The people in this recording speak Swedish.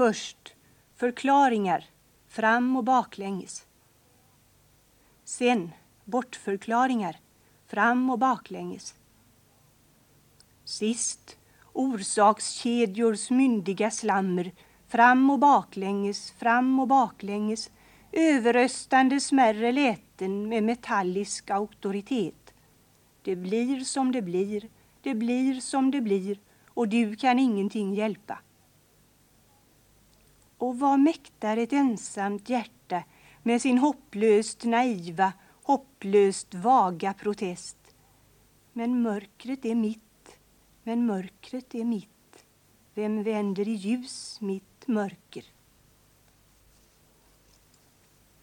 Först förklaringar fram och baklänges. Sen bortförklaringar fram och baklänges. Sist orsakskedjors myndiga slammer fram och baklänges, fram och baklänges överröstande smärre läten med metallisk auktoritet. Det blir som det blir, det blir som det blir och du kan ingenting hjälpa. Och vad mäktar ett ensamt hjärta med sin hopplöst naiva, hopplöst vaga protest. Men mörkret är mitt, men mörkret är mitt. Vem vänder i ljus mitt mörker?